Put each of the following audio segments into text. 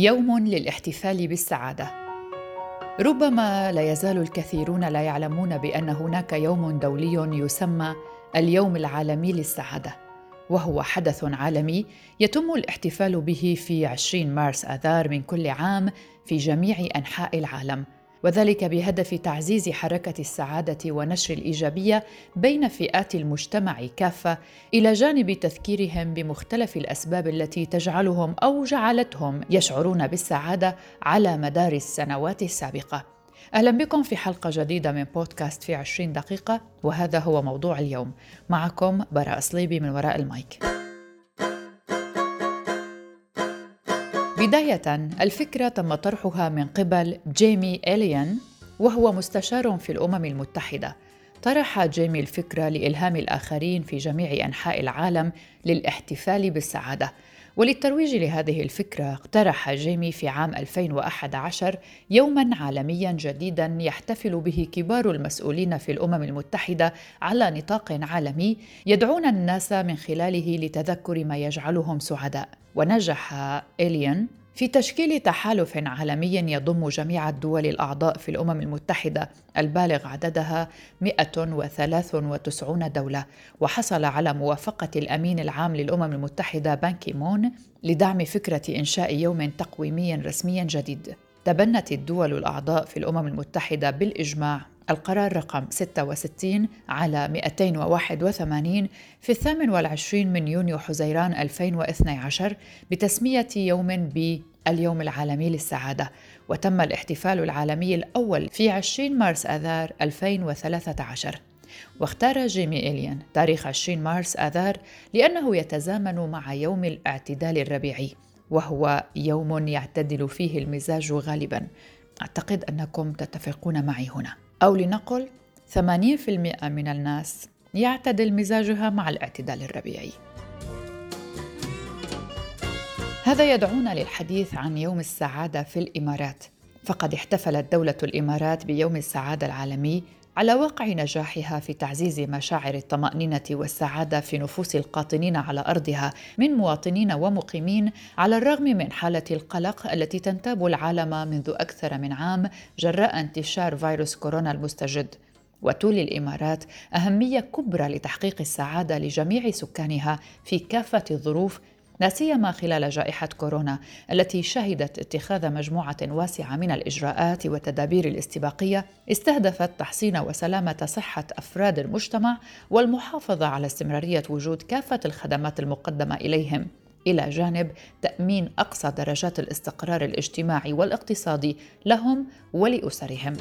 يوم للاحتفال بالسعادة. ربما لا يزال الكثيرون لا يعلمون بأن هناك يوم دولي يسمى اليوم العالمي للسعادة وهو حدث عالمي يتم الاحتفال به في 20 مارس آذار من كل عام في جميع أنحاء العالم. وذلك بهدف تعزيز حركة السعادة ونشر الإيجابية بين فئات المجتمع كافة إلى جانب تذكيرهم بمختلف الأسباب التي تجعلهم أو جعلتهم يشعرون بالسعادة على مدار السنوات السابقة. أهلا بكم في حلقة جديدة من بودكاست في 20 دقيقة وهذا هو موضوع اليوم. معكم براء صليبي من وراء المايك. بداية الفكرة تم طرحها من قبل جيمي إليان وهو مستشار في الأمم المتحدة. طرح جيمي الفكرة لإلهام الآخرين في جميع أنحاء العالم للاحتفال بالسعادة. وللترويج لهذه الفكرة اقترح جيمي في عام 2011 يوما عالميا جديدا يحتفل به كبار المسؤولين في الأمم المتحدة على نطاق عالمي يدعون الناس من خلاله لتذكر ما يجعلهم سعداء. ونجح إليان في تشكيل تحالف عالمي يضم جميع الدول الأعضاء في الأمم المتحدة البالغ عددها 193 دولة وحصل على موافقة الأمين العام للأمم المتحدة بانكي مون لدعم فكرة إنشاء يوم تقويمي رسمي جديد. تبنت الدول الأعضاء في الأمم المتحدة بالإجماع القرار رقم 66 على 281 في الثامن والعشرين من يونيو حزيران 2012 بتسمية يوم باليوم العالمي للسعادة وتم الاحتفال العالمي الأول في 20 مارس آذار 2013 واختار جيمي إليان تاريخ 20 مارس آذار لأنه يتزامن مع يوم الاعتدال الربيعي وهو يوم يعتدل فيه المزاج غالبا. أعتقد أنكم تتفقون معي هنا. أو لنقل 80% من الناس يعتدل مزاجها مع الاعتدال الربيعي. هذا يدعونا للحديث عن يوم السعادة في الإمارات فقد احتفلت دولة الإمارات بيوم السعادة العالمي على واقع نجاحها في تعزيز مشاعر الطمأنينة والسعادة في نفوس القاطنين على أرضها من مواطنين ومقيمين على الرغم من حالة القلق التي تنتاب العالم منذ أكثر من عام جراء انتشار فيروس كورونا المستجد. وتولي الإمارات أهمية كبرى لتحقيق السعادة لجميع سكانها في كافة الظروف لا سيما خلال جائحة كورونا التي شهدت اتخاذ مجموعة واسعة من الإجراءات والتدابير الاستباقية استهدفت تحسين وسلامة صحة أفراد المجتمع والمحافظة على استمرارية وجود كافة الخدمات المقدمة إليهم. إلى جانب تأمين أقصى درجات الاستقرار الاجتماعي والاقتصادي لهم ولأسرهم.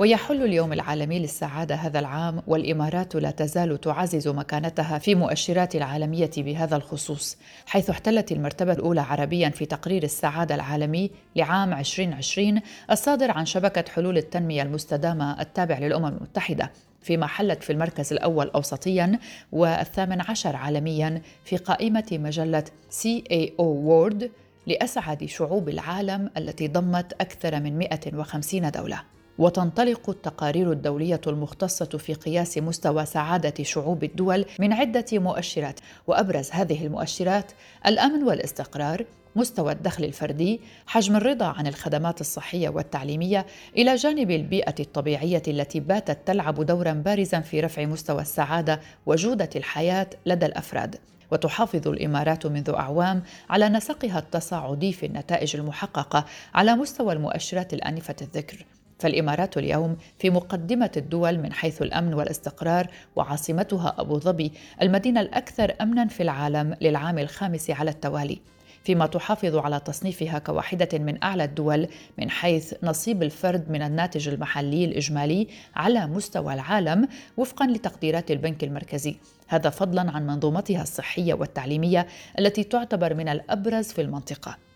ويحل اليوم العالمي للسعادة هذا العام والإمارات لا تزال تعزز مكانتها في مؤشرات العالمية بهذا الخصوص حيث احتلت المرتبة الأولى عربيا في تقرير السعادة العالمي لعام 2020 الصادر عن شبكة حلول التنمية المستدامة التابع للأمم المتحدة فيما حلت في المركز الأول أوسطياً والثامن عشر عالمياً في قائمة مجلة CAO World لأسعد شعوب العالم التي ضمت أكثر من 150 دولة. وتنطلق التقارير الدولية المختصة في قياس مستوى سعادة شعوب الدول من عدة مؤشرات. وأبرز هذه المؤشرات الأمن والاستقرار مستوى الدخل الفردي حجم الرضا عن الخدمات الصحية والتعليمية إلى جانب البيئة الطبيعية التي باتت تلعب دورا بارزا في رفع مستوى السعادة وجودة الحياة لدى الأفراد. وتحافظ الإمارات منذ أعوام على نسقها التصاعدي في النتائج المحققة على مستوى المؤشرات الأنفة الذكر. فالإمارات اليوم في مقدمة الدول من حيث الأمن والاستقرار وعاصمتها أبو ظبي المدينة الأكثر امنا في العالم للعام الخامس على التوالي. فيما تحافظ على تصنيفها كواحدة من أعلى الدول من حيث نصيب الفرد من الناتج المحلي الإجمالي على مستوى العالم وفقا لتقديرات البنك المركزي. هذا فضلا عن منظومتها الصحية والتعليمية التي تعتبر من الأبرز في المنطقة.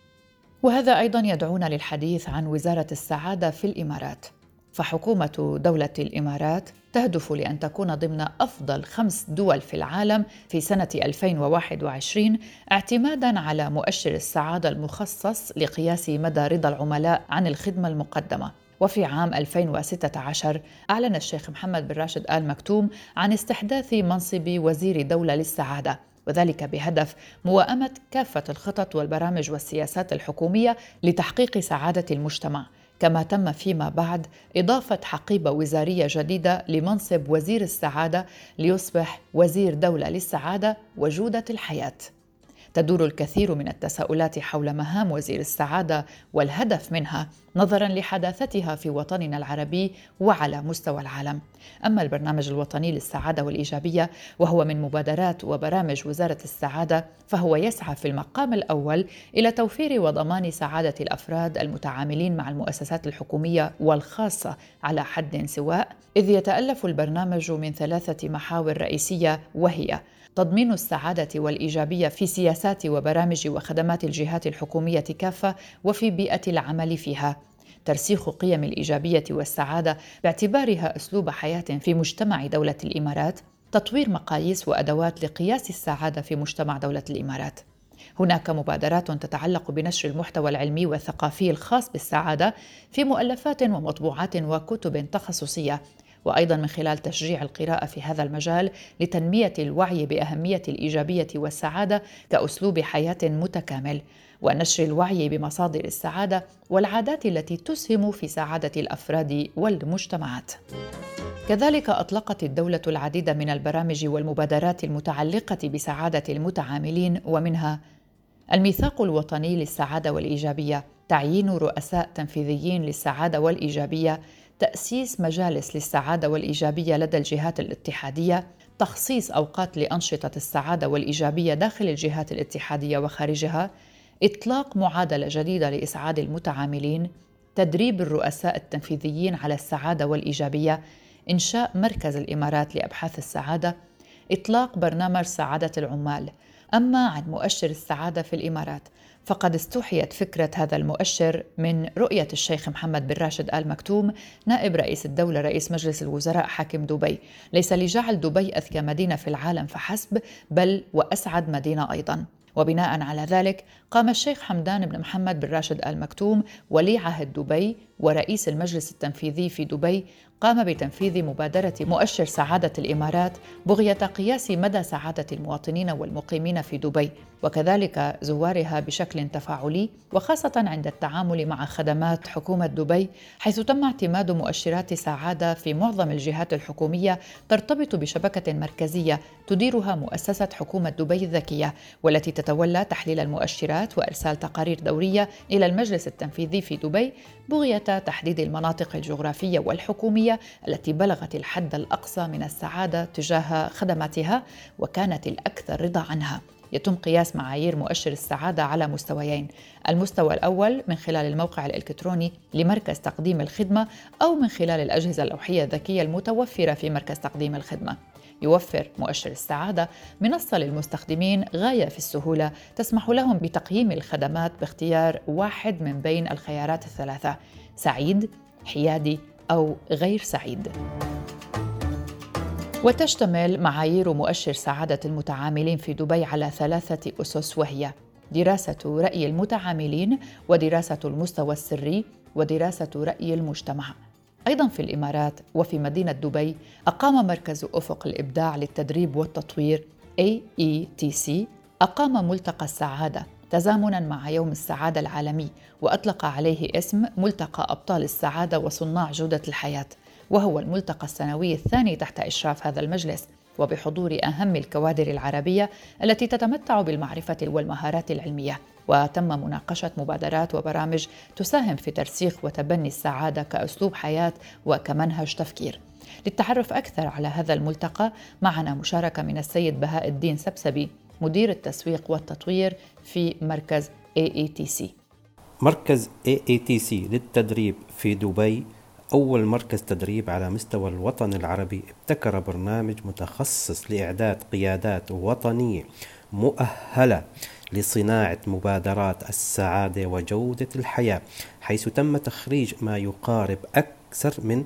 وهذا أيضا يدعونا للحديث عن وزارة السعادة في الإمارات. فحكومة دولة الإمارات تهدف لأن تكون ضمن أفضل خمس دول في العالم في سنة 2021 اعتمادا على مؤشر السعادة المخصص لقياس مدى رضا العملاء عن الخدمة المقدمة. وفي عام 2016 أعلن الشيخ محمد بن راشد آل مكتوم عن استحداث منصب وزير دولة للسعادة. وذلك بهدف موائمة كافة الخطط والبرامج والسياسات الحكومية لتحقيق سعادة المجتمع. كما تم فيما بعد إضافة حقيبة وزارية جديدة لمنصب وزير السعادة ليصبح وزير دولة للسعادة وجودة الحياة. تدور الكثير من التساؤلات حول مهام وزير السعادة والهدف منها نظرا لحداثتها في وطننا العربي وعلى مستوى العالم. أما البرنامج الوطني للسعادة والإيجابية وهو من مبادرات وبرامج وزارة السعادة فهو يسعى في المقام الأول إلى توفير وضمان سعادة الأفراد المتعاملين مع المؤسسات الحكومية والخاصة على حد سواء، إذ يتألف البرنامج من ثلاثة محاور رئيسية وهي تضمين السعادة والإيجابية في سياسات وبرامج وخدمات الجهات الحكومية كافة وفي بيئة العمل فيها ترسيخ قيم الإيجابية والسعادة باعتبارها أسلوب حياة في مجتمع دولة الإمارات تطوير مقاييس وأدوات لقياس السعادة في مجتمع دولة الإمارات. هناك مبادرات تتعلق بنشر المحتوى العلمي والثقافي الخاص بالسعادة في مؤلفات ومطبوعات وكتب تخصصية وأيضا من خلال تشجيع القراءة في هذا المجال لتنمية الوعي بأهمية الإيجابية والسعادة كأسلوب حياة متكامل ونشر الوعي بمصادر السعادة والعادات التي تسهم في سعادة الأفراد والمجتمعات. كذلك أطلقت الدولة العديد من البرامج والمبادرات المتعلقة بسعادة المتعاملين ومنها الميثاق الوطني للسعادة والإيجابية تعيين رؤساء تنفيذيين للسعادة والإيجابية تأسيس مجالس للسعادة والإيجابية لدى الجهات الاتحادية، تخصيص أوقات لأنشطة السعادة والإيجابية داخل الجهات الاتحادية وخارجها، إطلاق معادلة جديدة لإسعاد المتعاملين، تدريب الرؤساء التنفيذيين على السعادة والإيجابية، إنشاء مركز الإمارات لأبحاث السعادة، إطلاق برنامج سعادة العمال. أما عن مؤشر السعادة في الإمارات فقد استوحيت فكرة هذا المؤشر من رؤية الشيخ محمد بن راشد آل مكتوم نائب رئيس الدولة رئيس مجلس الوزراء حاكم دبي. ليس لجعل دبي أذكى مدينة في العالم فحسب بل وأسعد مدينة أيضاً. وبناء على ذلك قام الشيخ حمدان بن محمد بن راشد آل مكتوم ولي عهد دبي ورئيس المجلس التنفيذي في دبي قام بتنفيذ مبادرة مؤشر سعادة الإمارات بغية قياس مدى سعادة المواطنين والمقيمين في دبي وكذلك زوارها بشكل تفاعلي وخاصة عند التعامل مع خدمات حكومة دبي حيث تم اعتماد مؤشرات سعادة في معظم الجهات الحكومية ترتبط بشبكة مركزية تديرها مؤسسة حكومة دبي الذكية والتي تتولى تحليل المؤشرات وإرسال تقارير دورية إلى المجلس التنفيذي في دبي بغية تحديد المناطق الجغرافية والحكومية التي بلغت الحد الأقصى من السعادة تجاه خدماتها وكانت الأكثر رضا عنها. يتم قياس معايير مؤشر السعادة على مستويين. المستوى الأول من خلال الموقع الإلكتروني لمركز تقديم الخدمة أو من خلال الأجهزة اللوحية الذكية المتوفرة في مركز تقديم الخدمة. يوفر مؤشر السعادة منصة للمستخدمين غاية في السهولة تسمح لهم بتقييم الخدمات باختيار واحد من بين الخيارات الثلاثة. سعيد، حيادي أو غير سعيد. وتشتمل معايير مؤشر سعادة المتعاملين في دبي على ثلاثة أسس وهي دراسة رأي المتعاملين ودراسة المستوى السري ودراسة رأي المجتمع. أيضا في الإمارات وفي مدينة دبي أقام مركز أفق الإبداع للتدريب والتطوير AETC أقام ملتقى السعادة تزامنا مع يوم السعادة العالمي وأطلق عليه اسم ملتقى أبطال السعادة وصناع جودة الحياة وهو الملتقى السنوي الثاني تحت إشراف هذا المجلس وبحضور أهم الكوادر العربية التي تتمتع بالمعرفة والمهارات العلمية. وتم مناقشة مبادرات وبرامج تساهم في ترسيخ وتبني السعادة كأسلوب حياة وكمنهج تفكير. للتعرف أكثر على هذا الملتقى معنا مشاركة من السيد بهاء الدين سبسبي. مدير التسويق والتطوير في مركز AATC مركز AATC للتدريب في دبي. أول مركز تدريب على مستوى الوطن العربي. ابتكر برنامج متخصص لإعداد قيادات وطنية مؤهلة لصناعة مبادرات السعادة وجودة الحياة حيث تم تخريج ما يقارب أكثر من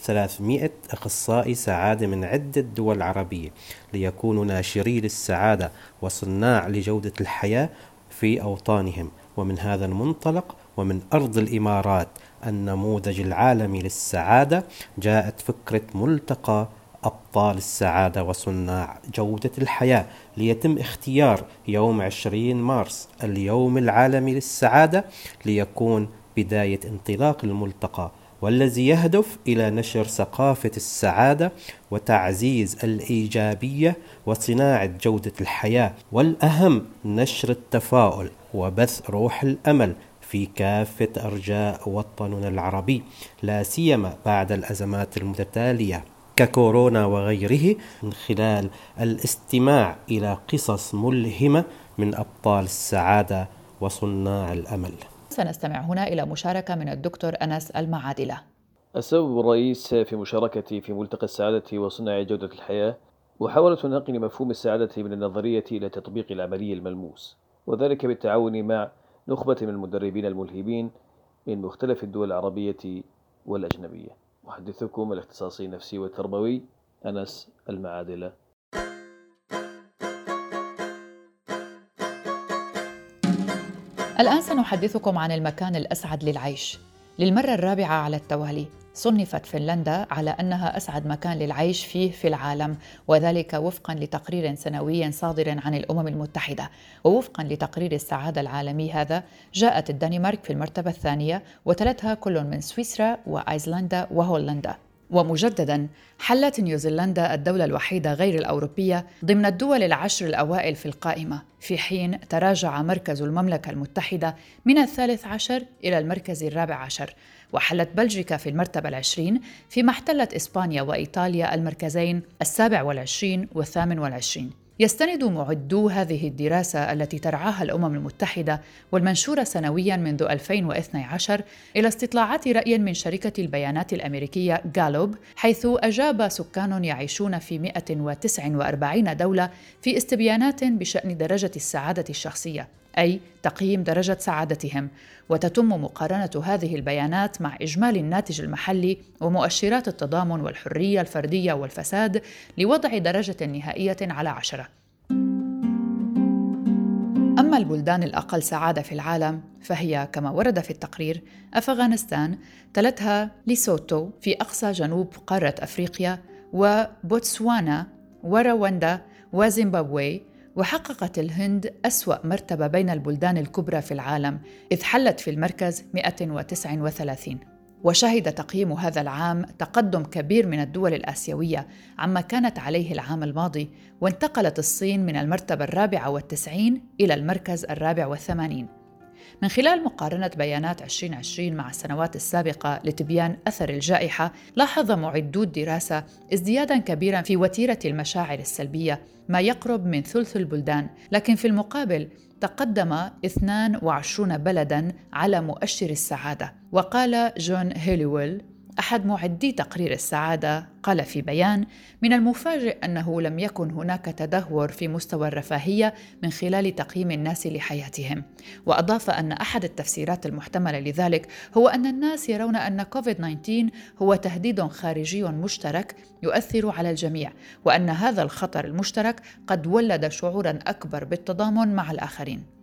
300 أخصائي سعادة من عدة دول عربية ليكونوا ناشري للسعادة وصناع لجودة الحياة في أوطانهم. ومن هذا المنطلق ومن أرض الإمارات النموذج العالمي للسعادة جاءت فكرة ملتقى أبطال السعادة وصناع جودة الحياة. ليتم اختيار يوم 20 مارس اليوم العالمي للسعادة ليكون بداية انطلاق الملتقى. والذي يهدف إلى نشر ثقافة السعادة وتعزيز الإيجابية وصناعة جودة الحياة والأهم نشر التفاؤل وبث روح الأمل في كافة أرجاء وطننا العربي لا سيما بعد الأزمات المتتالية ككورونا وغيره من خلال الاستماع إلى قصص ملهمة من أبطال السعادة وصناع الأمل. سنستمع هنا إلى مشاركة من الدكتور أنس المعادلة. السبب الرئيس في مشاركتي في ملتقى السعادة وصناع جودة الحياة محاولة نقل مفهوم السعادة من النظرية إلى تطبيق العملي الملموس وذلك بالتعاون مع نخبة من المدربين الملهمين من مختلف الدول العربية والأجنبية. محدثكم الاختصاصي النفسي والتربوي أنس المعادلة. الآن سنحدثكم عن المكان الأسعد للعيش. للمرة الرابعة على التوالي صنفت فنلندا على أنها أسعد مكان للعيش فيه في العالم وذلك وفقا لتقرير سنوي صادر عن الأمم المتحدة. ووفقا لتقرير السعادة العالمي هذا جاءت الدنمارك في المرتبة الثانية وتلتها كل من سويسرا وأيسلندا وهولندا. ومجددا حلت نيوزيلندا الدولة الوحيدة غير الأوروبية ضمن الدول العشر الأوائل في القائمة في حين تراجع مركز المملكة المتحدة من الثالث عشر إلى المركز الرابع عشر وحلت بلجيكا في المرتبة العشرين فيما احتلت إسبانيا وإيطاليا المركزين السابع والعشرين والثامن والعشرين. يستند معدو هذه الدراسة التي ترعاها الأمم المتحدة والمنشورة سنويا منذ 2012 إلى استطلاعات رأي من شركة البيانات الأمريكية جالوب حيث أجاب سكان يعيشون في 149 دولة في استبيانات بشأن درجة السعادة الشخصية. أي تقييم درجة سعادتهم. وتتم مقارنة هذه البيانات مع إجمالي الناتج المحلي ومؤشرات التضامن والحرية الفردية والفساد لوضع درجة نهائية على عشرة. أما البلدان الأقل سعادة في العالم فهي كما ورد في التقرير أفغانستان تلتها ليسوتو في أقصى جنوب قارة أفريقيا وبوتسوانا ورواندا وزيمبابوي وحققت الهند أسوأ مرتبة بين البلدان الكبرى في العالم إذ حلت في المركز 139 وشهد تقييم هذا العام تقدم كبير من الدول الآسيوية عما كانت عليه العام الماضي وانتقلت الصين من المرتبة الرابعة والتسعين إلى المركز الرابع والثمانين. من خلال مقارنة بيانات 2020 مع السنوات السابقة لتبيان أثر الجائحة، لاحظ معدو الدراسة ازديادا كبيرا في وتيرة المشاعر السلبية، ما يقرب من ثلث البلدان، لكن في المقابل تقدم 22 بلدا على مؤشر السعادة، وقال جون هيليويل أحد معدي تقرير السعادة قال في بيان: من المفاجئ أنه لم يكن هناك تدهور في مستوى الرفاهية من خلال تقييم الناس لحياتهم، وأضاف أن أحد التفسيرات المحتملة لذلك هو أن الناس يرون أن كوفيد 19 هو تهديد خارجي مشترك يؤثر على الجميع، وأن هذا الخطر المشترك قد ولد شعورا أكبر بالتضامن مع الآخرين.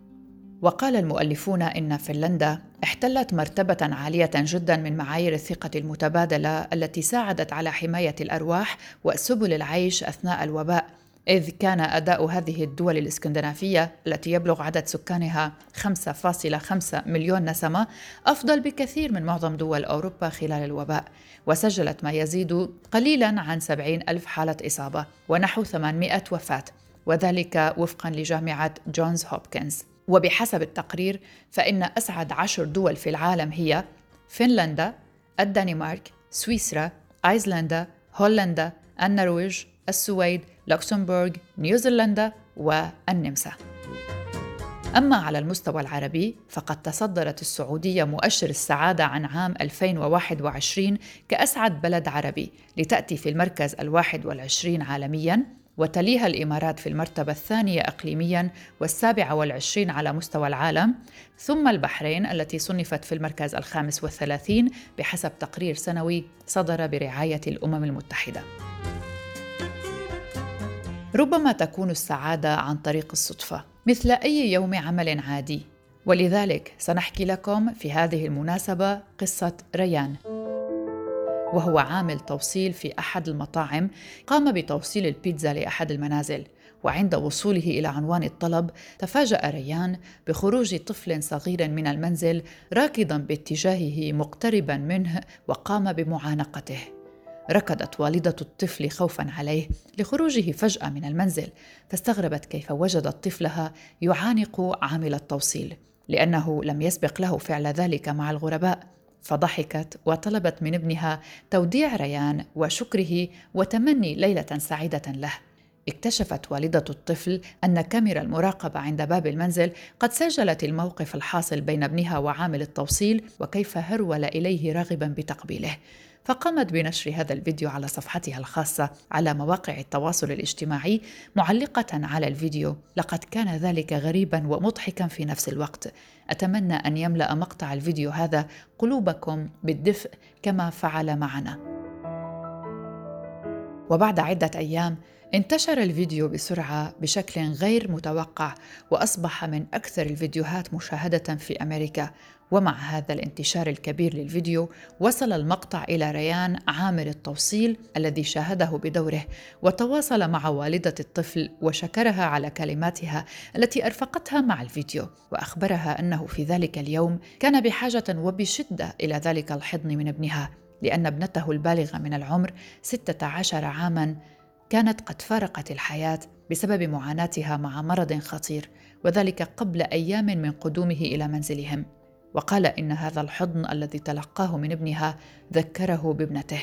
وقال المؤلفون إن فنلندا احتلت مرتبة عالية جدا من معايير الثقة المتبادلة التي ساعدت على حماية الأرواح وسبل العيش أثناء الوباء إذ كان أداء هذه الدول الإسكندنافية التي يبلغ عدد سكانها 5.5 مليون نسمة أفضل بكثير من معظم دول أوروبا خلال الوباء وسجلت ما يزيد قليلا عن 70 ألف حالة إصابة ونحو 800 وفاة وذلك وفقا لجامعة جونز هوبكنز. وبحسب التقرير فإن أسعد عشر دول في العالم هي فنلندا، الدنمارك، سويسرا، أيسلندا، هولندا، النرويج، السويد، لوكسمبورغ، نيوزيلندا والنمسا. أما على المستوى العربي فقد تصدرت السعودية مؤشر السعادة عن عام 2021 كأسعد بلد عربي لتأتي في المركز الواحد والعشرين عالمياً وتليها الإمارات في المرتبة الثانية إقليمياً والسابعة والعشرين على مستوى العالم ثم البحرين التي صنفت في المركز الخامس والثلاثين بحسب تقرير سنوي صدر برعاية الأمم المتحدة. ربما تكون السعادة عن طريق الصدفة مثل أي يوم عمل عادي. ولذلك سنحكي لكم في هذه المناسبة قصة ريان. وهو عامل توصيل في أحد المطاعم قام بتوصيل البيتزا لأحد المنازل. وعند وصوله إلى عنوان الطلب تفاجأ ريان بخروج طفل صغير من المنزل راكضا باتجاهه مقتربا منه وقام بمعانقته. ركضت والدة الطفل خوفا عليه لخروجه فجأة من المنزل فاستغربت كيف وجدت طفلها يعانق عامل التوصيل لأنه لم يسبق له فعل ذلك مع الغرباء. فضحكت وطلبت من ابنها توديع ريان وشكره وتمني ليلة سعيدة له. اكتشفت والدة الطفل أن كاميرا المراقبة عند باب المنزل قد سجلت الموقف الحاصل بين ابنها وعامل التوصيل وكيف هرول إليه راغبا بتقبيله. فقامت بنشر هذا الفيديو على صفحتها الخاصة على مواقع التواصل الاجتماعي معلقة على الفيديو. لقد كان ذلك غريبا ومضحكا في نفس الوقت. أتمنى أن يملأ مقطع الفيديو هذا قلوبكم بالدفء كما فعل معنا. وبعد عدة أيام انتشر الفيديو بسرعة بشكل غير متوقع وأصبح من أكثر الفيديوهات مشاهدة في أمريكا. ومع هذا الانتشار الكبير للفيديو وصل المقطع إلى ريان عامل التوصيل الذي شاهده بدوره وتواصل مع والدة الطفل وشكرها على كلماتها التي أرفقتها مع الفيديو وأخبرها أنه في ذلك اليوم كان بحاجة وبشدة إلى ذلك الحضن من ابنها لأن ابنته البالغة من العمر 16 عاماً كانت قد فارقت الحياة بسبب معاناتها مع مرض خطير وذلك قبل أيام من قدومه إلى منزلهم. وقال إن هذا الحضن الذي تلقاه من ابنها ذكره بابنته.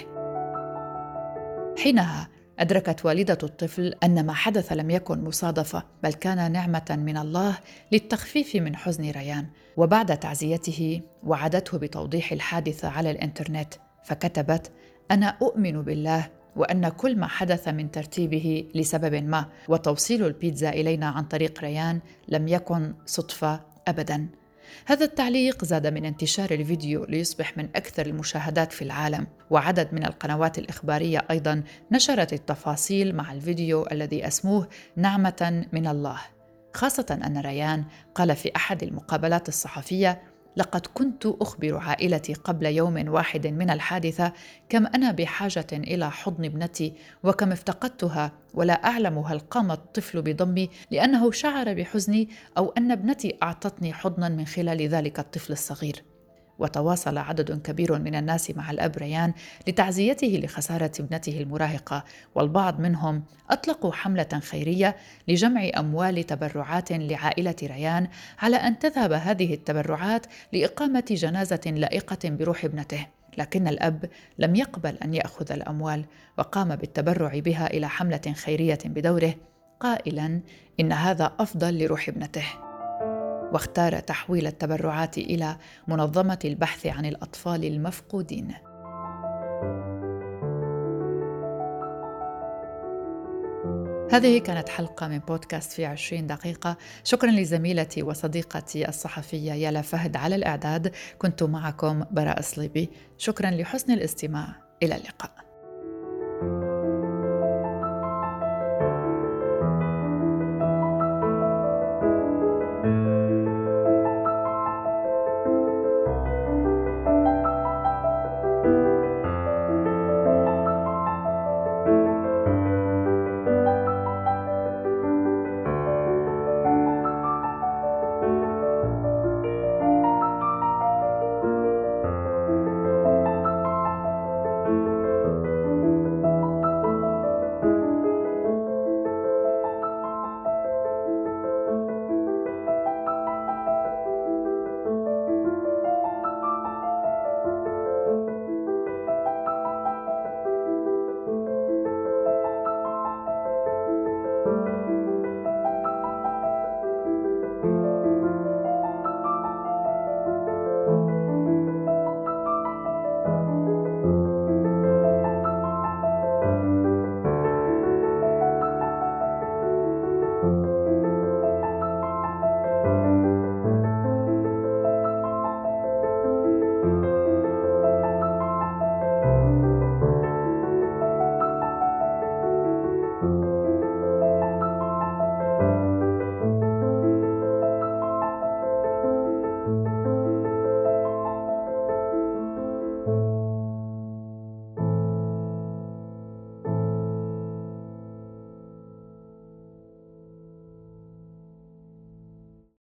حينها أدركت والدة الطفل أن ما حدث لم يكن مصادفة بل كان نعمة من الله للتخفيف من حزن ريان. وبعد تعزيته وعدته بتوضيح الحادثة على الإنترنت فكتبت أنا أؤمن بالله وأن كل ما حدث من ترتيبه لسبب ما وتوصيل البيتزا إلينا عن طريق ريان لم يكن صدفة أبداً. هذا التعليق زاد من انتشار الفيديو ليصبح من أكثر المشاهدات في العالم وعدد من القنوات الإخبارية أيضا نشرت التفاصيل مع الفيديو الذي أسموه نعمة من الله خاصة أن ريان قال في أحد المقابلات الصحفية لقد كنت أخبر عائلتي قبل يوم واحد من الحادثة كم أنا بحاجة إلى حضن ابنتي وكم افتقدتها ولا اعلم هل قام الطفل بضمي لأنه شعر بحزني أو أن ابنتي أعطتني حضنا من خلال ذلك الطفل الصغير. وتواصل عدد كبير من الناس مع الأب ريان لتعزيته لخسارة ابنته المراهقة والبعض منهم أطلقوا حملة خيرية لجمع أموال تبرعات لعائلة ريان على أن تذهب هذه التبرعات لإقامة جنازة لائقة بروح ابنته. لكن الأب لم يقبل أن يأخذ الأموال وقام بالتبرع بها إلى حملة خيرية بدوره قائلا إن هذا أفضل لروح ابنته. واختار تحويل التبرعات إلى منظمة البحث عن الأطفال المفقودين. هذه كانت حلقة من بودكاست في عشرين دقيقة. شكرا لزميلتي وصديقتي الصحفية يالا فهد على الإعداد. كنت معكم براء صليبي شكرا لحسن الاستماع. إلى اللقاء.